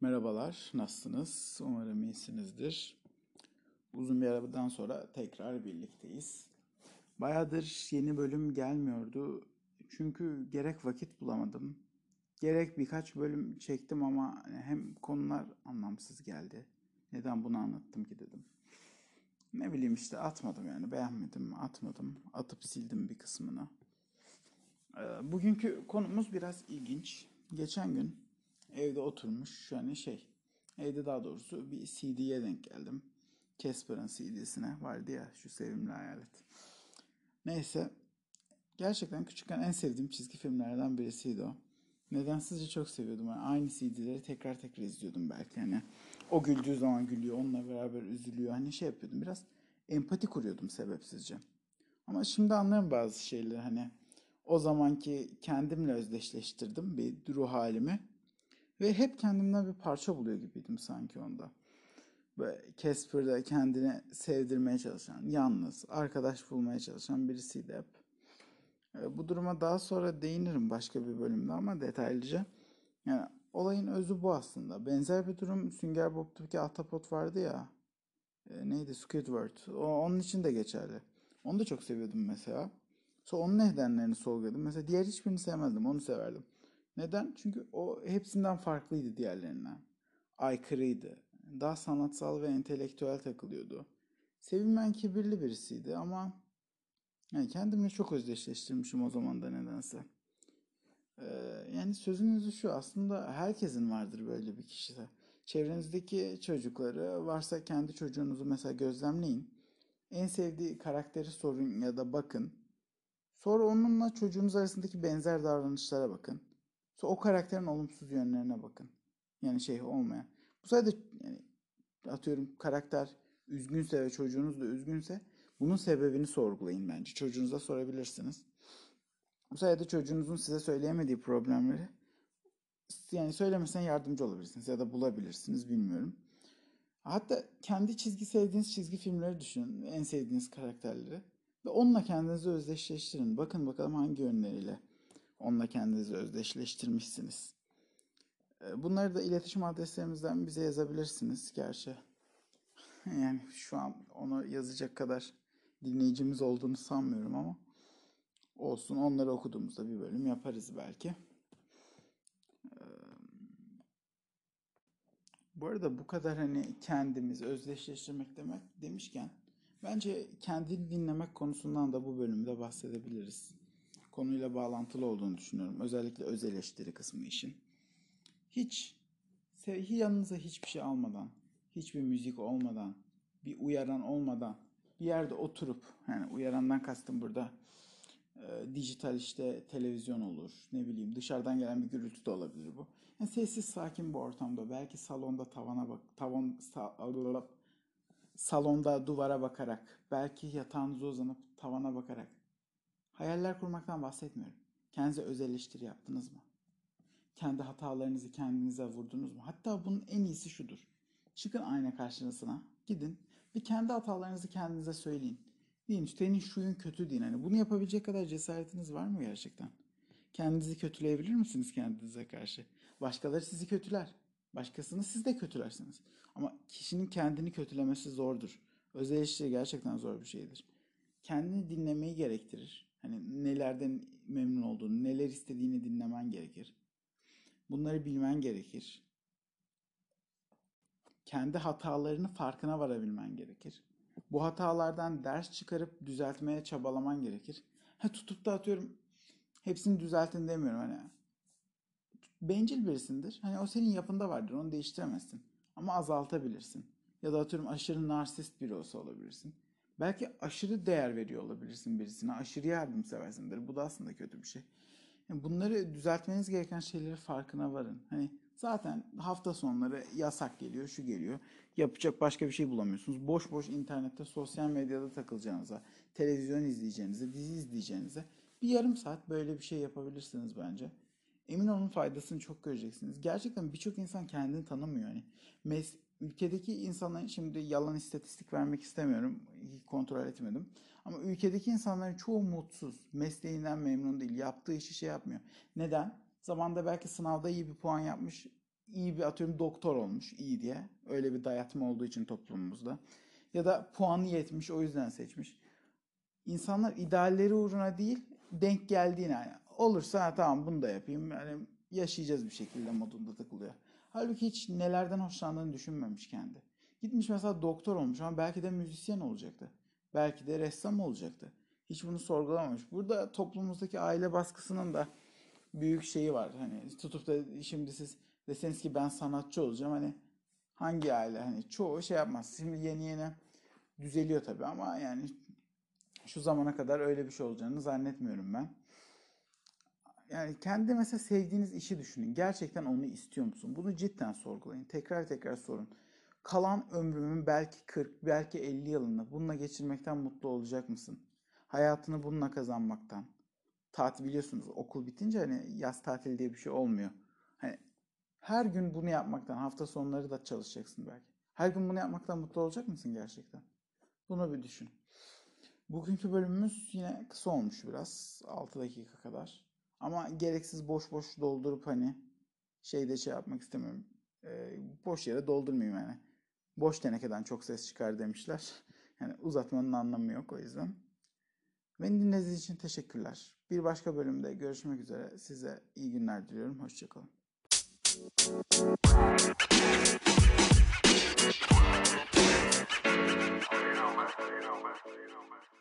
Merhabalar, nasılsınız? Umarım iyisinizdir. Uzun bir aradan sonra tekrar birlikteyiz. Bayağıdır yeni bölüm gelmiyordu. Çünkü gerek vakit bulamadım, gerek birkaç bölüm çektim ama hem konular anlamsız geldi. Neden bunu anlattım ki dedim. Ne bileyim işte atmadım yani beğenmedim, atmadım, atıp sildim bir kısmını. Ee, Bugünkü konumuz biraz ilginç. Geçen gün evde oturmuş yani şey evde daha doğrusu bir CD'ye denk geldim. Casper'ın CD'sine vardı ya şu sevimli hayalet. Neyse gerçekten küçükken en sevdiğim çizgi filmlerden birisiydi o. Nedensizce çok seviyordum. Yani aynı CD'leri tekrar tekrar izliyordum belki hani. O güldüğü zaman gülüyor, onunla beraber üzülüyor. Hani şey yapıyordum biraz empati kuruyordum sebepsizce. Ama şimdi anlıyorum bazı şeyleri hani o zamanki kendimle özdeşleştirdim bir ruh halimi. Ve hep kendimden bir parça buluyor gibiydim sanki onda. Böyle Casper'da kendini sevdirmeye çalışan, yalnız, arkadaş bulmaya çalışan birisiydi hep. E, Bu duruma daha sonra değinirim başka bir bölümde ama detaylıca. Yani olayın özü bu aslında. Benzer bir durum Sünger Bob'taki Ahtapot vardı ya. E, neydi? Squidward. O, onun için de geçerli. Onu da çok seviyordum mesela. Sonra onun nedenlerini sorguladım. Mesela diğer hiçbirini sevmezdim. Onu severdim. Neden? Çünkü o hepsinden farklıydı diğerlerinden. Aykırıydı. Daha sanatsal ve entelektüel takılıyordu. Sevilmeyen kibirli birisiydi ama yani kendimle çok özdeşleştirmişim o zaman da nedense. Ee, yani sözün özü şu aslında herkesin vardır böyle bir kişi. Çevrenizdeki çocukları varsa kendi çocuğunuzu mesela gözlemleyin. En sevdiği karakteri sorun ya da bakın. Sonra onunla çocuğunuz arasındaki benzer davranışlara bakın. O karakterin olumsuz yönlerine bakın. Yani şey olmayan. Bu sayede yani atıyorum karakter üzgünse ve çocuğunuz da üzgünse bunun sebebini sorgulayın bence. Çocuğunuza sorabilirsiniz. Bu sayede çocuğunuzun size söyleyemediği problemleri yani söylemesine yardımcı olabilirsiniz ya da bulabilirsiniz bilmiyorum. Hatta kendi çizgi sevdiğiniz çizgi filmleri düşünün. En sevdiğiniz karakterleri. Ve onunla kendinizi özdeşleştirin. Bakın bakalım hangi yönleriyle onunla kendinizi özdeşleştirmişsiniz. Ee, Bunları da iletişim adreslerimizden bize yazabilirsiniz gerçi. Yani şu an onu yazacak kadar dinleyicimiz olduğunu sanmıyorum ama olsun onları okuduğumuzda bir bölüm yaparız belki. Bu arada bu kadar hani kendimiz özdeşleştirmek demek demişken bence kendini dinlemek konusundan da bu bölümde bahsedebiliriz. Konuyla bağlantılı olduğunu düşünüyorum. Özellikle öz eleştiri kısmı işin. Hiç yanınıza hiçbir şey almadan, hiçbir müzik olmadan, bir uyaran olmadan bir yerde oturup yani uyarandan kastım burada e, dijital işte televizyon olur. Ne bileyim dışarıdan gelen bir gürültü de olabilir bu. Yani sessiz sakin bir ortamda belki salonda tavana bak tavan sa- salonda duvara bakarak belki yatağınıza uzanıp tavana bakarak hayaller kurmaktan bahsetmiyorum. Kendinize öz eleştiri yaptınız mı? Kendi hatalarınızı kendinize vurdunuz mu? Hatta bunun en iyisi şudur. Çıkın ayna karşısına, gidin ve kendi hatalarınızı kendinize söyleyin. Deyin senin şuyun kötü deyin. Hani bunu yapabilecek kadar cesaretiniz var mı gerçekten? Kendinizi kötüleyebilir misiniz kendinize karşı? Başkaları sizi kötüler. Başkasını siz de kötülersiniz. Ama kişinin kendini kötülemesi zordur. Öz gerçekten zor bir şeydir. Kendini dinlemeyi gerektirir. Hani nelerden memnun olduğunu, neler istediğini dinlemen gerekir. Bunları bilmen gerekir. Kendi hatalarını farkına varabilmen gerekir. Bu hatalardan ders çıkarıp düzeltmeye çabalaman gerekir. Ha tutup da atıyorum hepsini düzeltin demiyorum hani. Bencil birisindir. Hani o senin yapında vardır. Onu değiştiremezsin. Ama azaltabilirsin. Ya da atıyorum aşırı narsist biri olsa olabilirsin. Belki aşırı değer veriyor olabilirsin birisine. Aşırı yardımseversindir. Bu da aslında kötü bir şey. Yani bunları düzeltmeniz gereken şeyleri farkına varın. Hani zaten hafta sonları yasak geliyor, şu geliyor. Yapacak başka bir şey bulamıyorsunuz. Boş boş internette, sosyal medyada takılacağınıza, televizyon izleyeceğinize, dizi izleyeceğinize bir yarım saat böyle bir şey yapabilirsiniz bence. Emin olun faydasını çok göreceksiniz. Gerçekten birçok insan kendini tanımıyor. Yani mes ülkedeki insanların şimdi yalan istatistik vermek istemiyorum. Kontrol etmedim. Ama ülkedeki insanların çoğu mutsuz. Mesleğinden memnun değil. Yaptığı işi şey yapmıyor. Neden? Zamanında belki sınavda iyi bir puan yapmış. iyi bir atıyorum doktor olmuş iyi diye. Öyle bir dayatma olduğu için toplumumuzda. Ya da puanı yetmiş o yüzden seçmiş. İnsanlar idealleri uğruna değil denk geldiğine yani olursa ha, tamam bunu da yapayım. Yani yaşayacağız bir şekilde modunda takılıyor. Halbuki hiç nelerden hoşlandığını düşünmemiş kendi. Gitmiş mesela doktor olmuş ama belki de müzisyen olacaktı. Belki de ressam olacaktı. Hiç bunu sorgulamamış. Burada toplumumuzdaki aile baskısının da büyük şeyi var. Hani tutup da şimdi siz deseniz ki ben sanatçı olacağım hani hangi aile hani çoğu şey yapmaz. Şimdi yeni yeni düzeliyor tabii ama yani şu zamana kadar öyle bir şey olacağını zannetmiyorum ben. Yani kendi mesela sevdiğiniz işi düşünün. Gerçekten onu istiyor musun? Bunu cidden sorgulayın. Tekrar tekrar sorun. Kalan ömrümün belki 40, belki 50 yılını bununla geçirmekten mutlu olacak mısın? Hayatını bununla kazanmaktan. Tatil biliyorsunuz okul bitince hani yaz tatili diye bir şey olmuyor. Hani her gün bunu yapmaktan, hafta sonları da çalışacaksın belki. Her gün bunu yapmaktan mutlu olacak mısın gerçekten? Bunu bir düşün. Bugünkü bölümümüz yine kısa olmuş biraz. 6 dakika kadar. Ama gereksiz boş boş doldurup hani şeyde şey yapmak istemiyorum. Ee, boş yere doldurmayayım yani. Boş tenekeden çok ses çıkar demişler. Yani uzatmanın anlamı yok o yüzden. Beni dinlediğiniz için teşekkürler. Bir başka bölümde görüşmek üzere. Size iyi günler diliyorum. Hoşçakalın. You know, man. You know, man. You know, man.